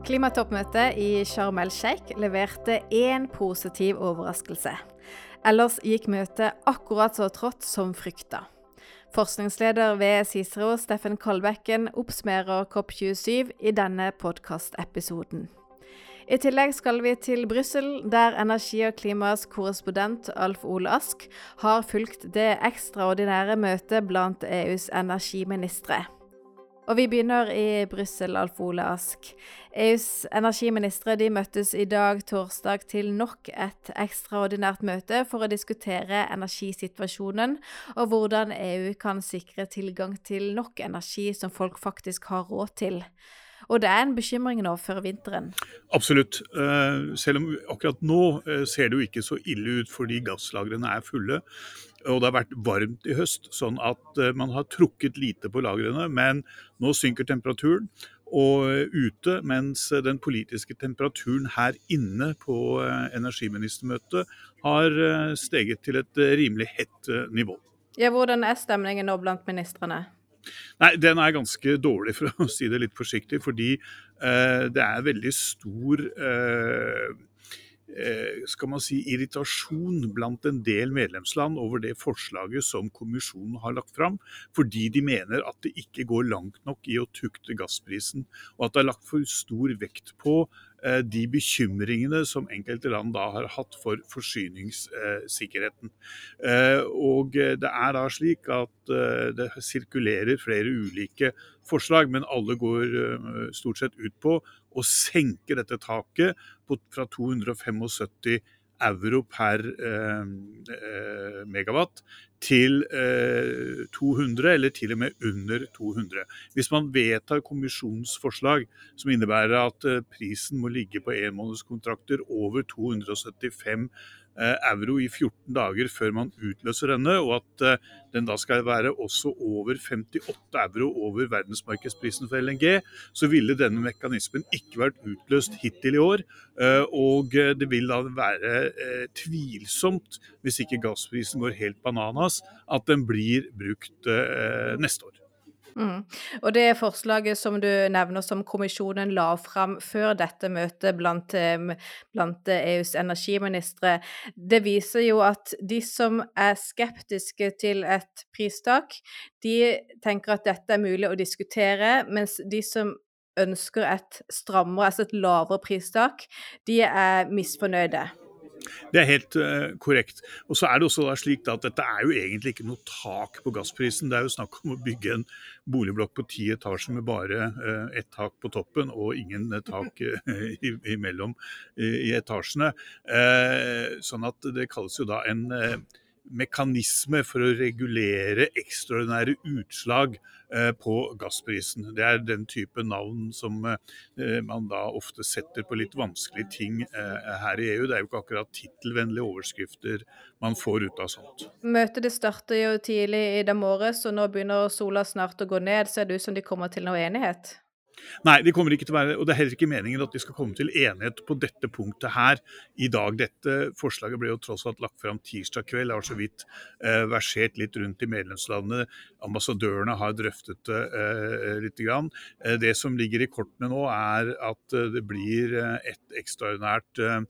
Klimatoppmøtet i Sharm el-Sheikh leverte én positiv overraskelse. Ellers gikk møtet akkurat så trått som frykta. Forskningsleder ved Cicero, Steffen Kolbekken, oppsummerer COP27 i denne podkastepisoden. I tillegg skal vi til Brussel, der energi og klimas korrespondent Alf Ole Ask har fulgt det ekstraordinære møtet blant EUs energiministre. Og vi begynner i Brussel, Alf Ole Ask. EUs energiministre de møttes i dag, torsdag, til nok et ekstraordinært møte for å diskutere energisituasjonen og hvordan EU kan sikre tilgang til nok energi som folk faktisk har råd til. Og det er en bekymring nå før vinteren? Absolutt. Eh, selv om akkurat nå eh, ser det jo ikke så ille ut fordi gasslagrene er fulle og det har vært varmt i høst, sånn at eh, man har trukket lite på lagrene. Men nå synker temperaturen. Og ute, mens den politiske temperaturen her inne på energiministermøtet har steget til et rimelig hett nivå. Ja, Hvordan er stemningen nå blant ministrene? Nei, Den er ganske dårlig, for å si det litt forsiktig. Fordi eh, det er veldig stor eh, Eh, skal man si, irritasjon blant en del medlemsland over det forslaget som kommisjonen har lagt fram, fordi de mener at det ikke går langt nok i å tukte gassprisen, og at det er lagt for stor vekt på de bekymringene som enkelte land da har hatt for forsyningssikkerheten. Eh, og det er da slik at det sirkulerer flere ulike forslag, men alle går stort sett ut på å senke dette taket fra 275 euro per eh, eh, megawatt til eh, 200, eller til og med under 200. Hvis man vedtar kommisjonens forslag, som innebærer at eh, prisen må ligge på enmånedskontrakter over 275 Eh, euro i 14 dager før man utløser denne, og at eh, den da skal være også over 58 euro over verdensmarkedsprisen for LNG, så ville denne mekanismen ikke vært utløst hittil i år. Eh, og det vil da være tvilsomt, hvis ikke gassprisen går helt bananas, at den blir brukt neste år. Mm. Og det forslaget som du nevner som kommisjonen la fram før dette møtet blant, blant EUs energiministre, det viser jo at de som er skeptiske til et pristak, de tenker at dette er mulig å diskutere, mens de som ønsker et strammere, altså et lavere pristak, de er misfornøyde. Det er helt uh, korrekt. Og så er det også slik at Dette er jo egentlig ikke noe tak på gassprisen. Det er jo snakk om å bygge en boligblokk på ti etasjer med bare uh, ett tak på toppen og ingen tak uh, imellom i etasjene. sånn at det kalles jo da en mekanisme for å regulere ekstraordinære utslag eh, på gassprisen. Det er den type navn som eh, man da ofte setter på litt vanskelige ting eh, her i EU. Det er jo ikke akkurat tittelvennlige overskrifter man får ut av sånt. Møtet det starter jo tidlig i dag morges, og nå begynner sola snart å gå ned. Ser det ut som de kommer til noe enighet? Nei, de kommer ikke til å være, og det er heller ikke meningen at de skal komme til enighet på dette punktet her i dag. Dette forslaget ble jo tross alt lagt fram tirsdag kveld, har så vidt eh, versert litt rundt i medlemslandene. Ambassadørene har drøftet det eh, litt. Grann. Eh, det som ligger i kortene nå, er at eh, det blir eh, et ekstraordinært eh,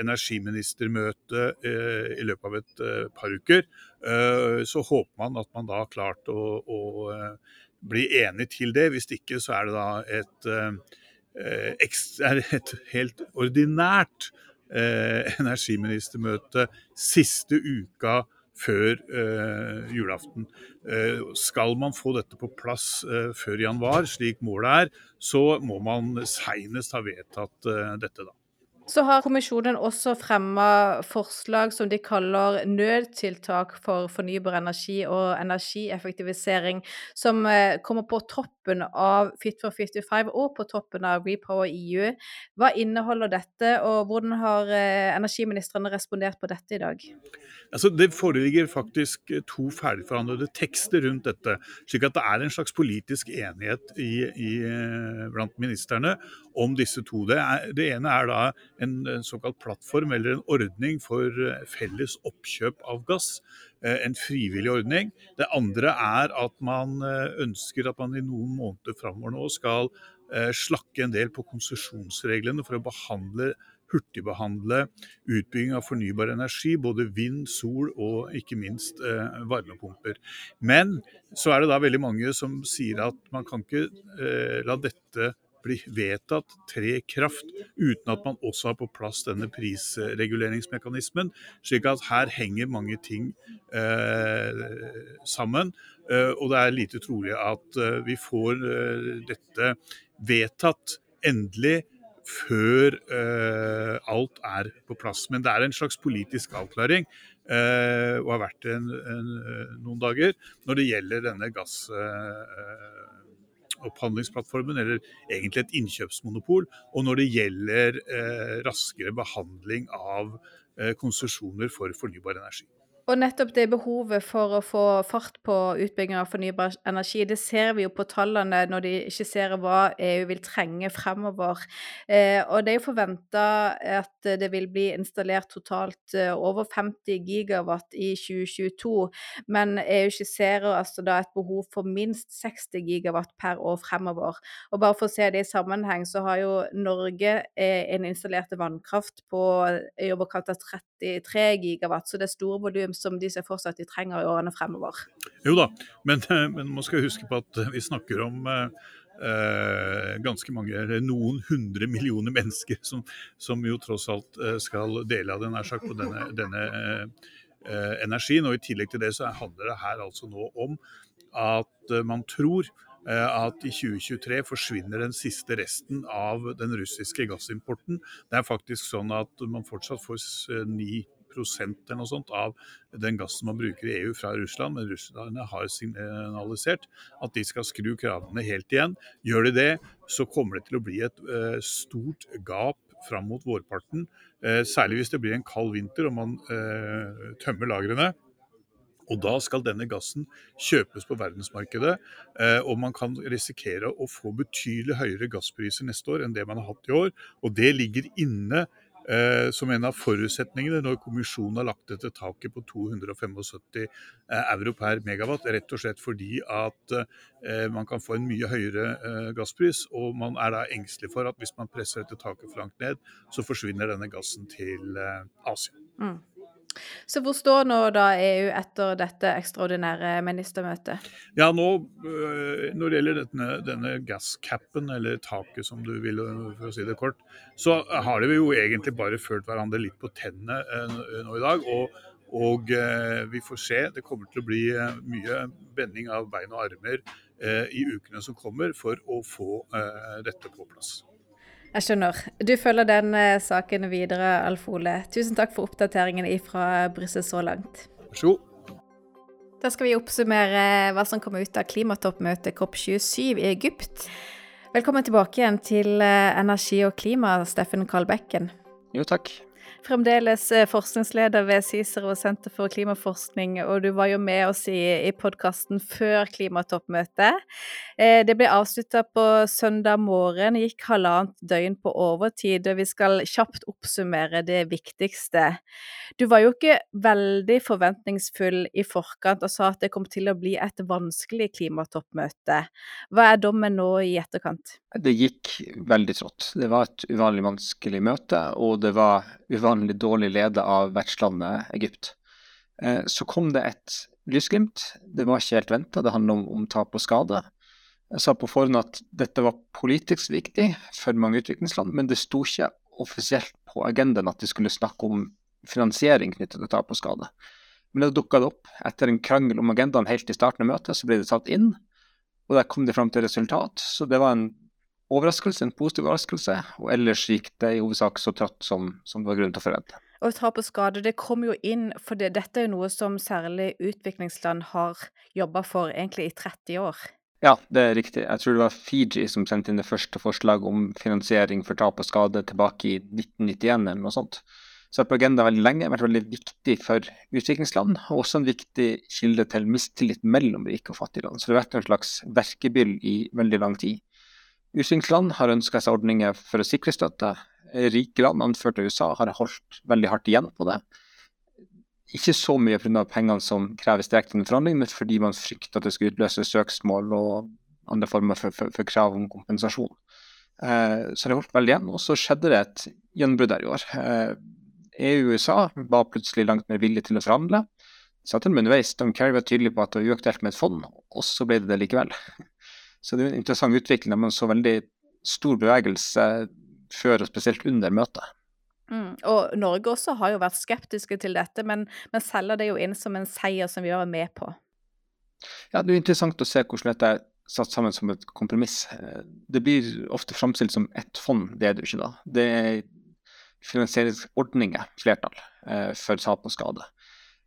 energiministermøte i løpet av et par uker. Så håper man at man da har klart å, å bli enig til det. Hvis ikke så er det da et, eh, et helt ordinært eh, energiministermøte siste uka før eh, julaften. Eh, skal man få dette på plass eh, før januar, slik målet er, så må man seinest ha vedtatt eh, dette da. Så har kommisjonen også fremma forslag som de kaller nødtiltak for fornybar energi og energieffektivisering, som eh, kommer på toppen av Fit for 55 og på toppen av Repower EU. Hva inneholder dette, og hvordan har eh, energiministrene respondert på dette i dag? Altså, det foreligger faktisk eh, to ferdigforhandlede tekster rundt dette, slik at det er en slags politisk enighet i, i, blant ministrene om disse to. Det, er, det ene er da en, såkalt plattform eller en ordning for eh, felles oppkjøp av gass. Eh, en frivillig ordning. Det andre er at man eh, ønsker at man i noen måneder framover nå skal slakke en del på konsesjonsreglene for å behandle hurtigbehandle utbygging av fornybar energi, både vind, sol og ikke minst eh, varmepumper. Men så er det da veldig mange som sier at man kan ikke eh, la dette bli vedtatt, tre kraft, uten at man også har på plass denne prisreguleringsmekanismen. Slik at her henger mange ting eh, sammen. Eh, og det er lite trolig at eh, vi får eh, dette vedtatt endelig før uh, alt er på plass. Men det er en slags politisk avklaring, uh, og har vært det en, en, noen dager, når det gjelder denne gassopphandlingsplattformen, uh, eller egentlig et innkjøpsmonopol, og når det gjelder raskere behandling av konsesjoner for fornybar energi. Og nettopp det behovet for å få fart på utbygging av fornybar energi, det ser vi jo på tallene når de ikke ser hva EU vil trenge fremover. Eh, og det er jo forventa at det vil bli installert totalt eh, over 50 gigawatt i 2022, men EU skisserer altså da et behov for minst 60 gigawatt per år fremover. Og bare for å se det i sammenheng, så har jo Norge eh, en installerte vannkraft på i overkant av 33 gigawatt, så det er store volum som de ser for seg at de trenger i årene fremover. Jo da, men, men man skal huske på at vi snakker om eh, ganske mange, eller noen hundre millioner mennesker som, som jo tross alt eh, skal dele av den sagt, på denne, denne eh, energien. Og I tillegg til det så handler det her altså nå om at eh, man tror eh, at i 2023 forsvinner den siste resten av den russiske gassimporten. Det er faktisk sånn at man fortsatt får 9 eller noe sånt av den gassen man bruker i EU fra Russland. Men russerne har signalisert at de skal skru kravene helt igjen. Gjør de det, så kommer det til å bli et uh, stort gap fram mot vårparten. Uh, særlig hvis det blir en kald vinter og man uh, tømmer lagrene. Og da skal denne gassen kjøpes på verdensmarkedet, og man kan risikere å få betydelig høyere gasspriser neste år enn det man har hatt i år. Og det ligger inne eh, som en av forutsetningene når kommisjonen har lagt dette taket på 275 eh, euro per megawatt. Rett og slett fordi at eh, man kan få en mye høyere eh, gasspris. Og man er da engstelig for at hvis man presser dette taket for langt ned, så forsvinner denne gassen til eh, Asia. Mm. Så hvor står nå da EU etter dette ekstraordinære ministermøtet? Ja, nå øh, Når det gjelder denne, denne gasscapen, eller taket som du vil, for å si det kort, så har de jo egentlig bare følt hverandre litt på tennene øh, nå i dag. og og øh, vi får se. Det kommer til å bli mye bending av bein og armer i ukene som kommer for å få dette på plass. Jeg skjønner. Du følger den eh, saken videre, Alf Ole. Tusen takk for oppdateringen fra Brussel så langt. Vær så god. Da skal vi oppsummere hva som kommer ut av klimatoppmøtet COP27 i Egypt. Velkommen tilbake igjen til eh, energi og klima, Steffen Kalbekken. Jo, takk fremdeles eh, forskningsleder ved Cicero senter for klimaforskning, og du var jo med oss i, i podkasten før klimatoppmøtet. Eh, det ble avslutta på søndag morgen, gikk halvannet døgn på overtid, og vi skal kjapt oppsummere det viktigste. Du var jo ikke veldig forventningsfull i forkant og sa at det kom til å bli et vanskelig klimatoppmøte. Hva er dommen nå i etterkant? Det gikk veldig trått. Det var et uvanlig vanskelig møte, og det var uvanlig dårlig ledet av vertslandet Egypt. Eh, så kom det et lysglimt. Det var ikke helt venta, det handler om, om, tap og skade. Jeg sa på forhånd at dette var politisk viktig for mange utviklingsland, men det sto ikke offisielt på agendaen at de skulle snakke om finansiering knyttet til tap og skade. Men det dukka opp etter en krangel om agendaen helt i starten av møtet, så ble det tatt inn. Og der kom de fram til resultat. Så det var en overraskelse, en positiv overraskelse. Og ellers gikk det i hovedsak så trått som, som det var grunn til å forvente. Og tap og skade, det kom jo inn, for det, dette er jo noe som særlig utviklingsland har jobba for egentlig i 30 år. Ja, det er riktig. Jeg tror det var Fiji som sendte inn det første forslaget om finansiering for tap og skade tilbake i 1991 eller noe sånt. Så på agendaen veldig lenge, vært veldig viktig for utviklingsland, og også en viktig kilde til mistillit mellom rike og fattige land. Så det har vært en slags verkebyll i veldig lang tid. Utviklingsland har ønska seg ordninger for å sikre støtte. Rike land, anført av USA, har holdt veldig hardt igjen på det. Ikke så mye pga. pengene som kreves direkte under forhandling, men fordi man frykter at det skal utløse søksmål og andre former for, for, for krav om kompensasjon. Eh, så det holdt veldig igjen. Og så skjedde det et gjennombrudd her i år. Eh, EU og USA var plutselig langt mer villige til å forhandle. Til og underveis, Don Kerry var tydelig på at det var uaktuelt med et fond, og så ble det det likevel. Så det er en interessant utvikling men så veldig stor bevegelse før og spesielt under møtet. Mm. Og Norge også har jo vært skeptiske til dette, men, men selger det jo inn som en seier som vi er med på. Ja, Det er interessant å se hvordan dette er satt sammen som et kompromiss. Det blir ofte framstilt som ett fond, det er det jo ikke da. Det er finansieringsordninger, flertall, eh, for tap og skade.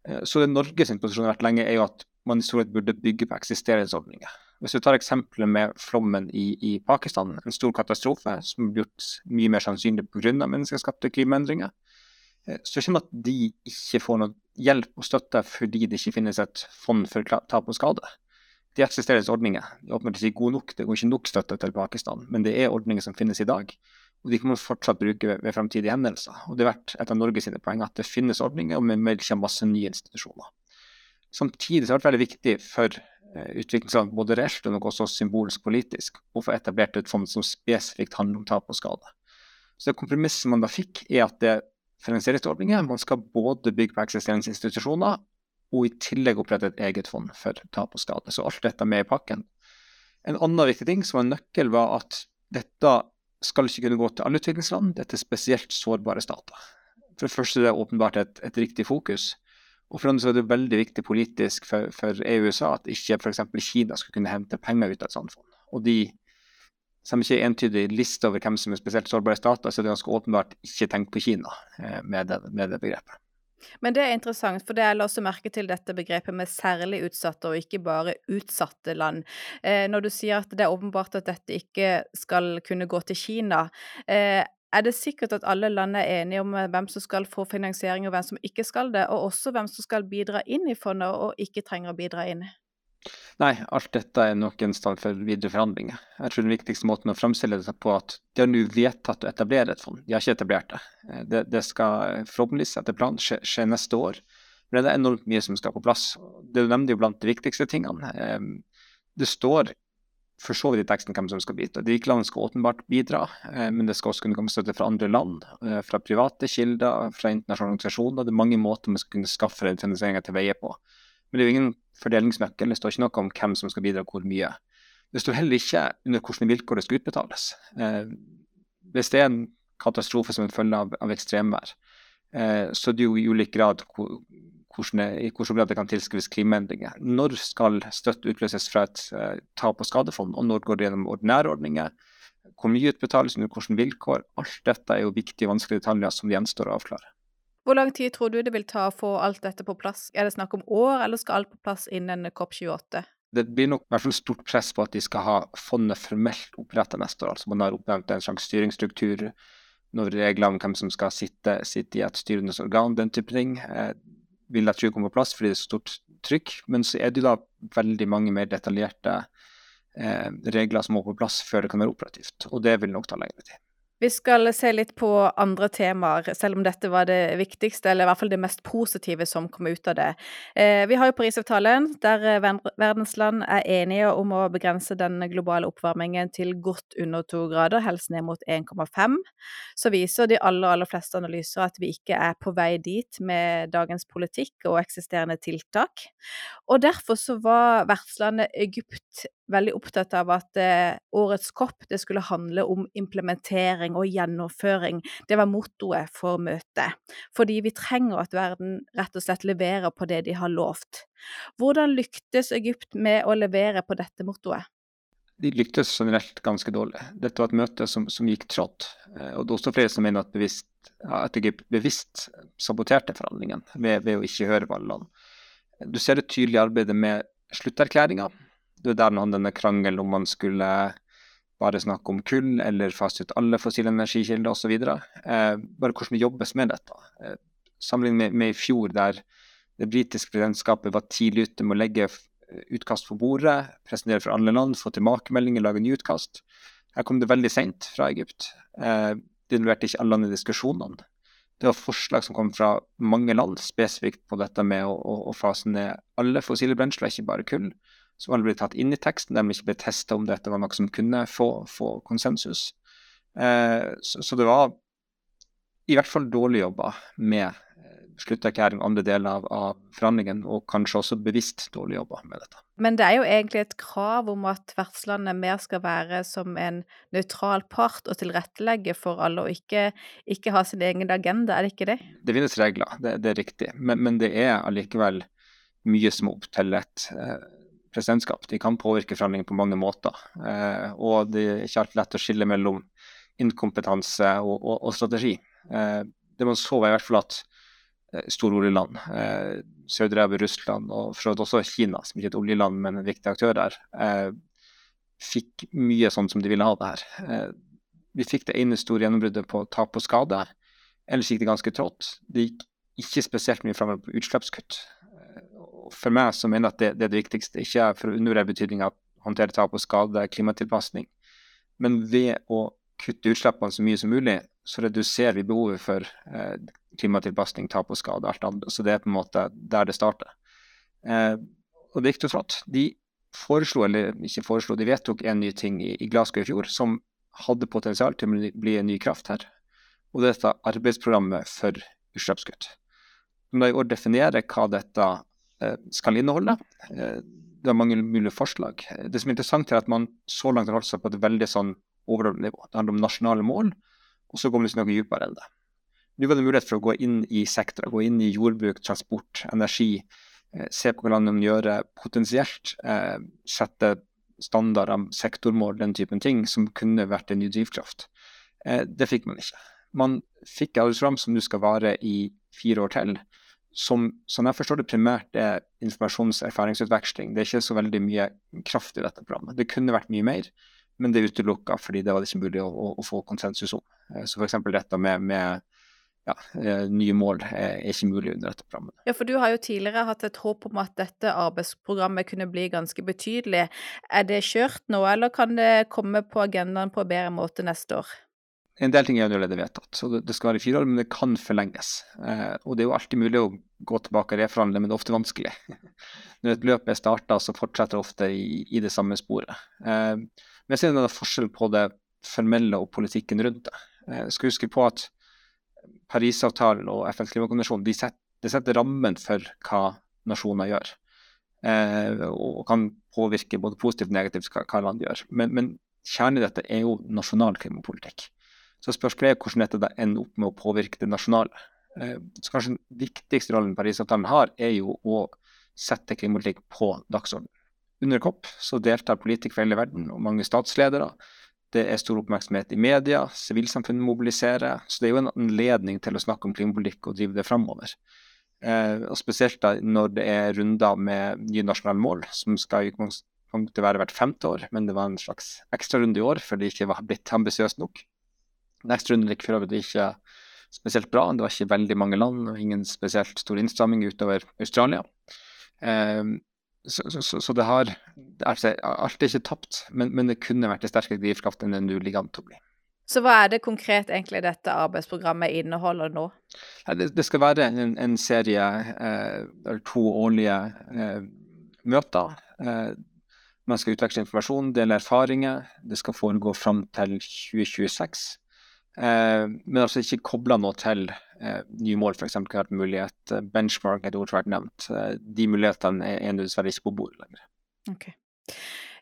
Eh, så det Norges posisjon har vært lenge, er jo at man i storhet burde bygge på eksisterende ordninger. Hvis du tar eksempelet med flommen i, i, Pakistan, en stor katastrofe som er blitt mye mer sannsynlig pga. menneskeskapte klimaendringer, eh, så kommer at de ikke får noe hjelp og støtte fordi det ikke finnes et fond for tap og skade de eksisterende ordninger. De åpner til å si god nok, det går ikke nok støtte til Pakistan, men det er ordninger som finnes i dag. Og de kan fortsatt bruke ved, ved fremtidige hendelser. Og det har vært et av Norges poeng at det finnes ordninger, og vi melder ikke masse nye institusjoner. Samtidig har det vært veldig viktig for uh, utviklingsland, både reelt og også symbolsk politisk, å få etablert et fond som spesifikt handler om tap og skade. Så det kompromisset man da fikk, er at det finansieringsordninger. Man skal både bygge på eksisterende institusjoner og i tillegg opprette et eget fond for tap og skade. Så alt dette med i pakken. En annen viktig ting som var en nøkkel, var at dette skal ikke kunne gå til alle utviklingsland, dette er spesielt sårbare stater. For det første er det åpenbart et, et riktig fokus. Og for andre så er det veldig viktig politisk for, for EU og USA at ikke f.eks. Kina skal kunne hente penger ut av et sånt fond. Og de som ikke er entydig liste over hvem som er spesielt sårbare stater, så er det ganske åpenbart ikke tenkt på Kina eh, med, det, med det begrepet. Men det er interessant, for det jeg la også merke til dette begrepet med særlig utsatte, og ikke bare utsatte land. Eh, når du sier at det er åpenbart at dette ikke skal kunne gå til Kina, eh, er det sikkert at alle land er enige om hvem som skal få finansiering, og hvem som ikke skal det, og også hvem som skal bidra inn i fondet, og ikke trenger å bidra inn? Nei, alt dette er nok en stand for videre forhandlinger. Jeg tror den viktigste måten å framstille det på at de har nå vedtatt å etablere et fond. De har ikke etablert det. Eh, det, det skal forhåpentligvis etter planen skje, skje, neste år. Men det er enormt mye som skal på plass. Det Du nevnte jo blant de viktigste tingene. Ehm, det står for så vidt i teksten hvem som skal bidra. De rike landene skal åpenbart bidra, eh, men det skal også kunne komme støtte fra andre land. Eh, fra private kilder, fra internasjonale organisasjoner. Det er mange måter man skal kunne skaffe finansieringa til veie på. Men det er jo ingen fordelingsnøkkel. Det står ikke noe om hvem som skal bidra hvor mye. Det står heller ikke under hvilke vilkår det skal utbetales. Eh, hvis det er en katastrofe som en følge av, av ekstremvær, så det er jo i ulik grad hvordan, i hvilken grad det kan tilskrives klimaendringer. Når skal støtte utløses fra et uh, tap- og skadefond, og når går det gjennom ordinære ordninger? Hvor mye utbetales under hvilke vilkår? Alt dette er jo viktige vanskelige detaljer som gjenstår å avklare. Hvor lang tid tror du det vil ta å få alt dette på plass? Er det snakk om år, eller skal alt på plass innen COP28? Det blir nok i hvert fall stort press på at de skal ha fondet formelt opprettet neste år. Altså man har oppnevnt en slags styringsstruktur, noen regler om hvem som skal sitte, sitte i et styrende organ, den type ting. Vil jeg tro kommer på plass fordi det er så stort trykk. Men så er det jo da veldig mange mer detaljerte eh, regler som må på plass før det kan være operativt. Og det vil nok ta lengre tid. Vi skal se litt på andre temaer, selv om dette var det viktigste, eller i hvert fall det mest positive som kom ut av det. Eh, vi har jo Parisavtalen, der verdensland verdens land er enige om å begrense den globale oppvarmingen til godt under to grader, helst ned mot 1,5. Så viser de aller, aller fleste analyser at vi ikke er på vei dit med dagens politikk og eksisterende tiltak. Og derfor så var vertslandet Egypt veldig opptatt av at eh, årets kopp det skulle handle om implementering og gjennomføring. Det var mottoet for møtet. Fordi vi trenger at verden rett og slett leverer på det de har lovt. Hvordan lyktes Egypt med å levere på dette mottoet? De lyktes generelt ganske dårlig. Dette var et møte som, som gikk trått. Eh, og det er også flere som mener at, bevisst, at Egypt bevisst saboterte forhandlingene ved, ved å ikke høre på alle land. Du ser det tydelige arbeidet med slutterklæringa det er der han denne krangelen om man skulle bare snakke om kull eller fase ut alle fossile energikilder osv. Eh, bare hvordan det jobbes med dette. Eh, Sammenlignet med, med, i fjor, der det britiske presidentskapet var tidlig ute med å legge utkast på bordet, presentere for alle land, få tilbakemeldinger, lage nye utkast. Her kom det veldig seint fra Egypt. Eh, det involverte ikke alle land i diskusjonene. Det var forslag som kom fra mange land spesifikt på dette med å, å, å fase ned alle fossile brensler, ikke bare kull som aldri ble tatt inn i teksten, de ikke ble testa om dette var noe som kunne få, få konsensus. Eh, så, så, det var i hvert fall dårlig jobba med slutterklæring andre deler av, av forhandlingen, og kanskje også bevisst dårlig jobba med dette. Men det er jo egentlig et krav om at vertslandet mer skal være som en nøytral part og tilrettelegge for alle, og ikke, ikke, ha sin egen agenda, er det ikke det? Det finnes regler, det, det er riktig, men, men, det er allikevel mye som er opp til et eh, presidentskap. De kan påvirke forhandlinger på mange måter, eh, og det er ikke alltid lett å skille mellom inkompetanse og, og, og strategi. Eh, det man så, var i hvert fall at Eh, store oljeland. Eh, Saudi-Arabia, Russland og for også Kina, som ikke er et oljeland, men en viktig aktør der, eh, fikk mye sånn som de ville ha det her. Eh, vi fikk det ene store gjennombruddet på tap og skade. Ellers gikk det ganske trått. Det gikk ikke spesielt mye framover på utslippskutt. For meg så mener jeg at det, det, er det viktigste, ikke for å undervurdere betydninga av å håndtere tap og skade, klimatilpasning, men ved å kutte utslippene så mye som mulig, så reduserer vi behovet for eh, klimatilpasning, tap og skade alt annet. Så det er på en måte der det starter. Eh, og det gikk jo flott. De foreslo, eller ikke foreslo, de vedtok en ny ting i, i Glasgow i fjor som hadde potensial til å bli en ny kraft her. Og det er dette arbeidsprogrammet for utslippskutt. Som da i år definerer hva dette skal inneholde. Eh, det er mange mulige forslag. Det som er interessant, er at man så langt har holdt seg på et veldig sånn overordnet nivå. Det handler om nasjonale mål, og så kommer det noe dypere enn det. Nå var det mulighet for å gå inn i sektorer, gå inn i jordbruk, transport, energi. Eh, se på hva man gjør, potensielt eh, sette standarder, sektormål, den typen ting, som kunne vært en ny drivkraft. Eh, det fikk man ikke. Man fikk arbeidsprogram som nå skal vare i fire år til, som sånn jeg forstår det primært er informasjons-. Det er ikke så veldig mye kraft i dette programmet. Det kunne vært mye mer, men det er utelukka fordi det var ikke mulig å, å, å få konsensus om. Så f.eks. dette med, med ja, eh, nye mål er ikke mulig under dette programmet. Ja, for du har jo tidligere hatt et håp om at dette arbeidsprogrammet kunne bli ganske betydelig. Er det kjørt nå, eller kan det komme på agendaen på en bedre måte neste år? En del ting er allerede vedtatt, så det skal være fire år, men det kan forlenges. Eh, og det er jo alltid mulig å gå tilbake og reforhandle, men det er ofte vanskelig. Når et løp er starta, så fortsetter det ofte i, i, det samme sporet. Eh, men jeg ser en forskjell på det formelle og politikken rundt det. Eh, skal huske på at Parisavtalen og FNs klimakonvensjon de setter, de setter rammen for hva nasjoner gjør. Eh, og kan påvirke både positivt og negativt hva, hva land gjør. Men, men kjernen i dette er jo nasjonal klimapolitikk. Så spørsmålet er hvordan dette da ender opp med å påvirke det nasjonale. Eh, så kanskje Den viktigste rollen Parisavtalen har, er jo å sette klimapolitikk på dagsordenen. Under COP så deltar politikere fra hele verden og mange statsledere. Det er stor oppmerksomhet i media, sivilsamfunnet mobiliserer. Så det er jo en anledning til å snakke om klimapolitikk og drive det framover. Eh, og spesielt da når det er runder med nye nasjonale mål, som skal i utgangspunktet være hvert femte år, men det var en slags ekstrarunde i år fordi det ikke var blitt ambisiøst nok. Den ekstrarunden gikk for øvrig ikke spesielt bra. Det var ikke veldig mange land og ingen spesielt stor innstramming utover Australia. Eh, så, så, så, det har altså, Alt er ikke tapt, men, men det kunne vært en sterkere drivkraft enn det nå ligger an til å bli. Så hva er det konkret egentlig dette arbeidsprogrammet inneholder nå? Det, det, skal være en, en serie, eh, eller to årlige eh, møter. Eh, man skal utveksle informasjon, dele erfaringer. Det skal foregå fram til 2026. Eh, men altså ikke kobla noe til eh, nye mål, f.eks. kunne vært mulighet. Eh, benchmark et ord som har vært nevnt. De mulighetene er, er dessverre ikke på bordet lenger. Okay.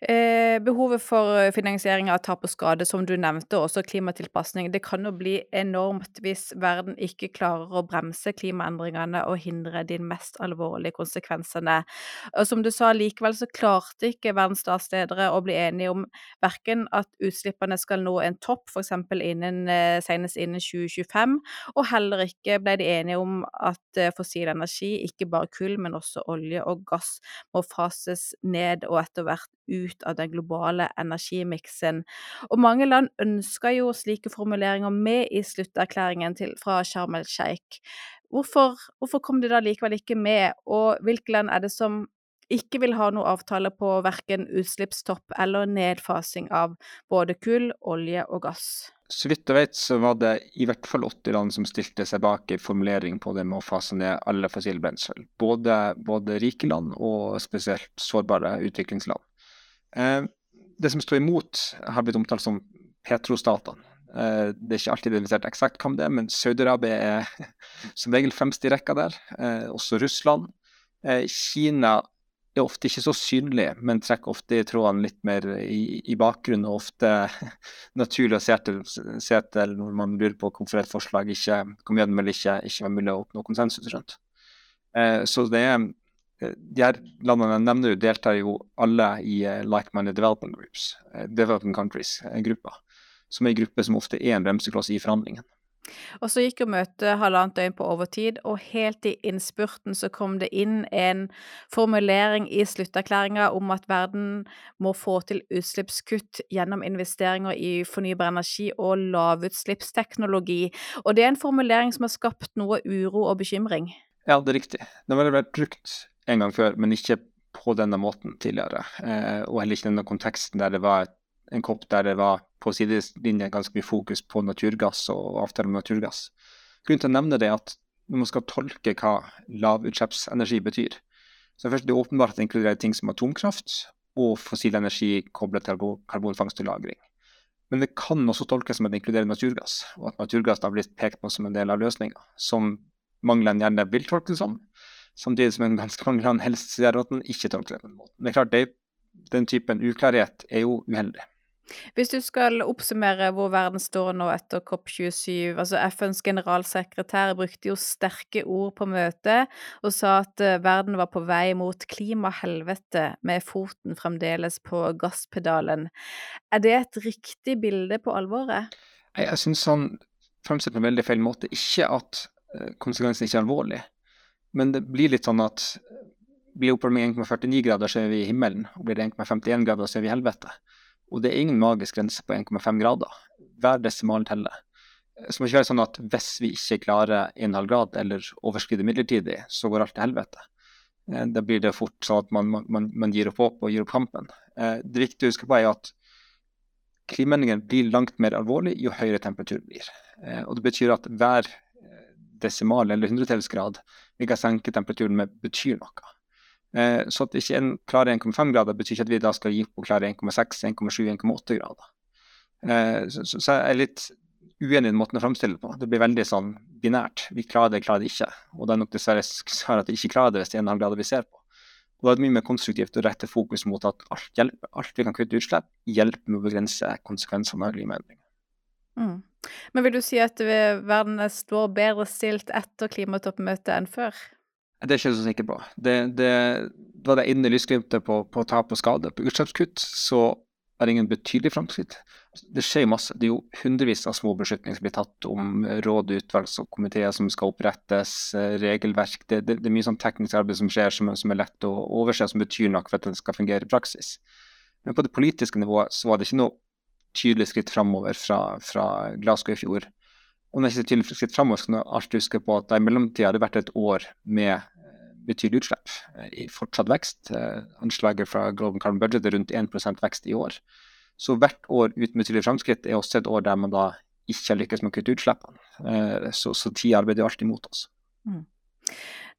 Eh, behovet for eh, finansiering av tap og skade, som du nevnte, også klimatilpasning, det kan jo bli enormt hvis verden ikke klarer å bremse klimaendringene og hindre de mest alvorlige konsekvensene. Og som du sa, likevel så klarte ikke verdens statsledere å bli enige om verken at utslippene skal nå en topp, f.eks. Innen, eh, senest innen 2025, og heller ikke ble de enige om at fossil energi, ikke bare kull, men også olje og gass, må fases ned og etter hvert ut av den globale energimiksen. Og mange land ønsker jo slike formuleringer med i slutterklæringen til, fra Sharm el-Sheikh. Hvorfor, hvorfor kom de da likevel ikke med, og hvilke land er det som ikke vil ha noe avtale på verken utslippstopp eller nedfasing av både kull, olje og gass? Så vidt jeg vet, så var det i hvert fall 80 land som stilte seg bak en formulering på det med å fase ned alle fossile brensel. Både, både rike land og spesielt sårbare utviklingsland. Eh, det som står imot, har blitt omtalt som petrostatene. Eh, det er ikke alltid identifisert eksakt hvem det er, men Saudi-Arabia er som regel fremst i rekka der. Eh, også Russland. Kina er ofte ikke så synlig, men trekker ofte i trådene litt mer i, i bakgrunnen. Og ofte naturlig å se til, se til, når man lurer på hvorfor et forslag ikke kom gjennom eller ikke, ikke var mulig å oppnå konsensus rundt. Så det er de her landene jeg nevner, deltar jo alle i uh, like-minded development groups, uh, developing countries-grupper, uh, som er en gruppe som ofte er en bremsekloss i forhandlingen. Og så gikk jo møtet halvannet døgn på overtid, og helt i innspurten så kom det inn en formulering i slutterklæringa om at verden må få til utslippskutt gjennom investeringer i fornybar energi og lavutslippsteknologi. Og det er en formulering som har skapt noe uro og bekymring. Ja, det er riktig. Det har vært brukt en gang før, men ikke på denne måten tidligere. Eh, og heller ikke denne konteksten der det var en kopp der det var på sidelinjen ganske mye fokus på naturgass og avtale om naturgass. Grunnen til å nevne det er at når man skal tolke hva lavutslippsenergi betyr, så er det åpenbart at det inkluderer ting som atomkraft og fossil energi koblet til karbonfangst og -lagring. Men det kan også tolkes som at det inkluderer naturgass, og at naturgass har blitt pekt på som en del av løsninga, som manglene gjerne vil tolke det som, samtidig som en land helst ser at den ikke tolker det på den måten. Men det er klart, det, den typen uklarhet er jo uheldig. Hvis du skal oppsummere hvor verden står nå etter COP27 altså FNs generalsekretær brukte jo sterke ord på møtet og sa at eh, verden var på vei mot klimahelvete med foten fremdeles på gasspedalen. Er det et riktig bilde på alvoret? Jeg, jeg syns han fremstiller på en veldig feil måte. Ikke at eh, konsekvensen ikke er alvorlig, men det blir litt sånn at blir oppvarming 1,49 grader, så er vi i himmelen. og Blir det 1,51 grader, så er vi i helvete. Og det er ingen magisk grense på 1,5 grader. Hver desimal teller. Så må ikke være sånn at hvis vi ikke klarer 1,5 grad eller overskrider midlertidig, så går alt til helvete. Eh, da blir det fort sånn at man, man, man gir opp håp og gir opp kampen. Eh, det viktige å huske på er at klimaendringen blir langt mer alvorlig jo høyere temperatur blir. Eh, og det betyr at hver desimal eller hundredelsgrad vi kan senke temperaturen med, betyr noe. Eh, så at ikke en klarer 1,5 grader, betyr ikke at vi da skal gi opp å klare 1,6, 1,7, 1,8 grader. Eh, så, så, jeg er litt uenig i måten å framstille det på. Det blir veldig sånn binært. Vi klarer det, klarer det ikke. Og det er nok dessverre svar at vi ikke klarer det hvis det er 1,5 grader vi ser på. Og da er det mye mer konstruktivt å rette fokus mot at alt, hjelper, alt vi kan kutte utslipp, hjelper med å begrense konsekvensene av klimaendringer. Mm. Men vil du si at verden står bedre stilt etter klimatoppmøtet enn før? Det er jeg ikke så sikker på. Det, det, da det ene lysglimtet på, på tap og skade på utslippskutt, så er det ingen betydelig framskritt. Det skjer masse. Det er jo hundrevis av små beslutninger som blir tatt om råd, utvalg og komiteer som skal opprettes, regelverk. Det, det, er mye sånn teknisk arbeid som skjer som, som, er lett å overse, som betyr nok for at det skal fungere i praksis. Men på det politiske nivået så var det ikke noe tydelig skritt framover fra, fra Glasgow i fjor. Og når jeg sier tydelig skritt framover, skal man alltid huske på at det i mellomtida hadde vært et år med eh, betydelig utslipp. Eh, I fortsatt vekst. Eh, anslaget fra Global Carbon Budget er rundt 1% vekst i år. Så hvert år uten betydelige framskritt er også et år der man da ikke har lykkes med å kutte utslippene. Så, så tida arbeider alltid mot oss. Mm.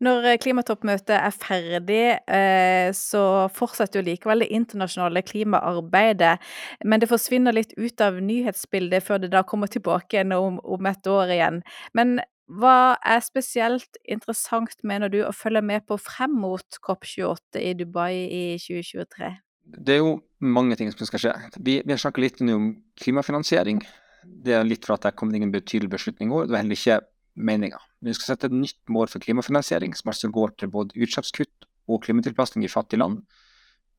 Når eh, klimatoppmøtet er ferdig, eh, så fortsetter jo likevel det internasjonale klimaarbeidet. Men det forsvinner litt ut av nyhetsbildet før det da kommer tilbake om, om et år igjen. Men hva er spesielt interessant, mener du, å følge med på frem mot COP28 i Dubai i 2023? Det er jo mange ting som skal skje. Vi, vi har snakket litt om klimafinansiering. Det er litt for at det kom ingen betydelig beslutning i år. Det var heller ikke meninga. Vi skal sette et nytt mål for klimafinansiering, som altså går til både utslippskutt og klimatilpasning i fattige land.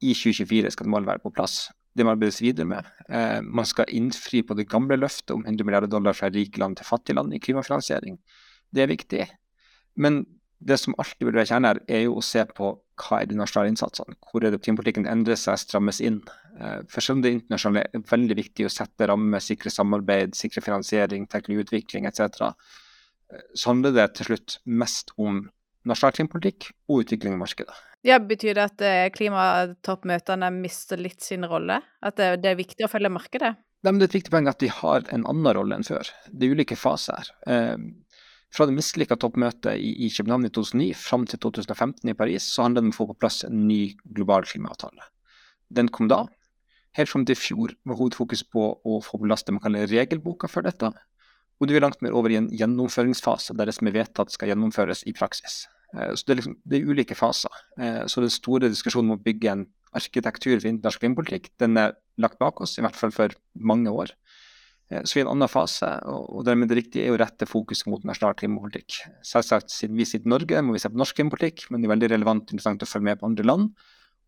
I 2024 skal målet være på plass. Det må arbeides videre med. Eh, man skal innfri på det gamle løftet om 100 milliarder dollar fra rike land til fattige land i klimafinansiering. Det er viktig. Men det som alltid vil være kjernen her, er jo å se på hva er de nasjonale innsatsene. Hvor er det klimapolitikken endrer seg, strammes inn. Eh, for selv om det internasjonale er veldig viktig å sette rammer, sikre samarbeid, sikre finansiering, teknologiutvikling etc., handler det til slutt mest om nasjonal klimapolitikk og utvikling i markedet. Ja, Betyr det at eh, klimatoppmøtene mister litt sin rolle? At det, er viktig å følge markedet? Nei, men Det er et viktig poeng at de har en annen rolle enn før. Det er ulike faser her. Eh, fra det mislykka toppmøtet i, i, København i 2009 fram til 2015 i Paris, så handler det om å få på plass en ny global klimaavtale. Den kom da. Helt fram til i fjor var hovedfokus på å få på plass det man kaller regelboka for dette. Og du er langt mer over i en gjennomføringsfase, der det som er vedtatt skal gjennomføres i praksis. Eh, så det er, liksom, det er ulike faser. Eh, så den store diskusjonen om å bygge en arkitektur for norsk vindpolitikk, den er lagt bak oss, i hvert fall for mange år. Så vi er i en annen fase, og dermed det riktige er å rette fokuset mot nasjonal klimapolitikk. Selvsagt, siden vi sitter i Norge, må vi se på norsk klimapolitikk, men det er veldig relevant og interessant å følge med på andre land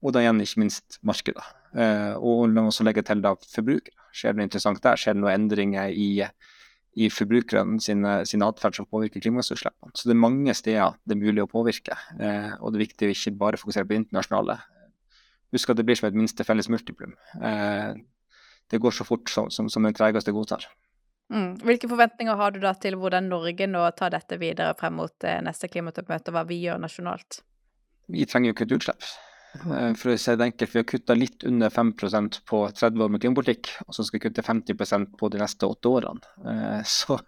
og da igjen ikke minst markeder. Eh, og la oss legge til da forbrukere. Skjer det noe interessant der? Skjer det noen endringer i, i forbrukerne sin, sin atferd som påvirker klimagassutslippene? Så det er mange steder det er mulig å påvirke. Eh, og det er viktig å ikke bare fokusere på det internasjonale. Husk at det blir som et minste felles multiplum. Eh, det går så fort som, som, som den tregeste godtar. Mm. Hvilke forventninger har du da til hvordan Norge nå tar dette videre frem mot eh, neste klimatoppmøte, og hva vi gjør nasjonalt? Vi trenger jo ikke et utslipp. Eh, for å si det enkelt, Vi har kutta litt under 5% på 30 år med klimapolitikk, og så skal vi kutte 50% på de neste åtte årene. Eh, så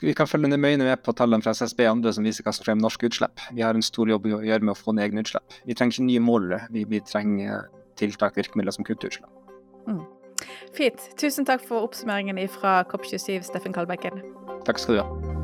vi kan følge nøye med på tallene fra SSB og andre som viser hva som skjer med norske utslipp. Vi har en stor jobb å gjøre med å få ned egne utslipp. Vi trenger ikke nye målere, vi, trenger tiltak, virkemidler som kutter utslipp. Mm. Fint. Tusen takk for oppsummeringen fra COP27, Steffen Kalbekken. Takk skal du ha.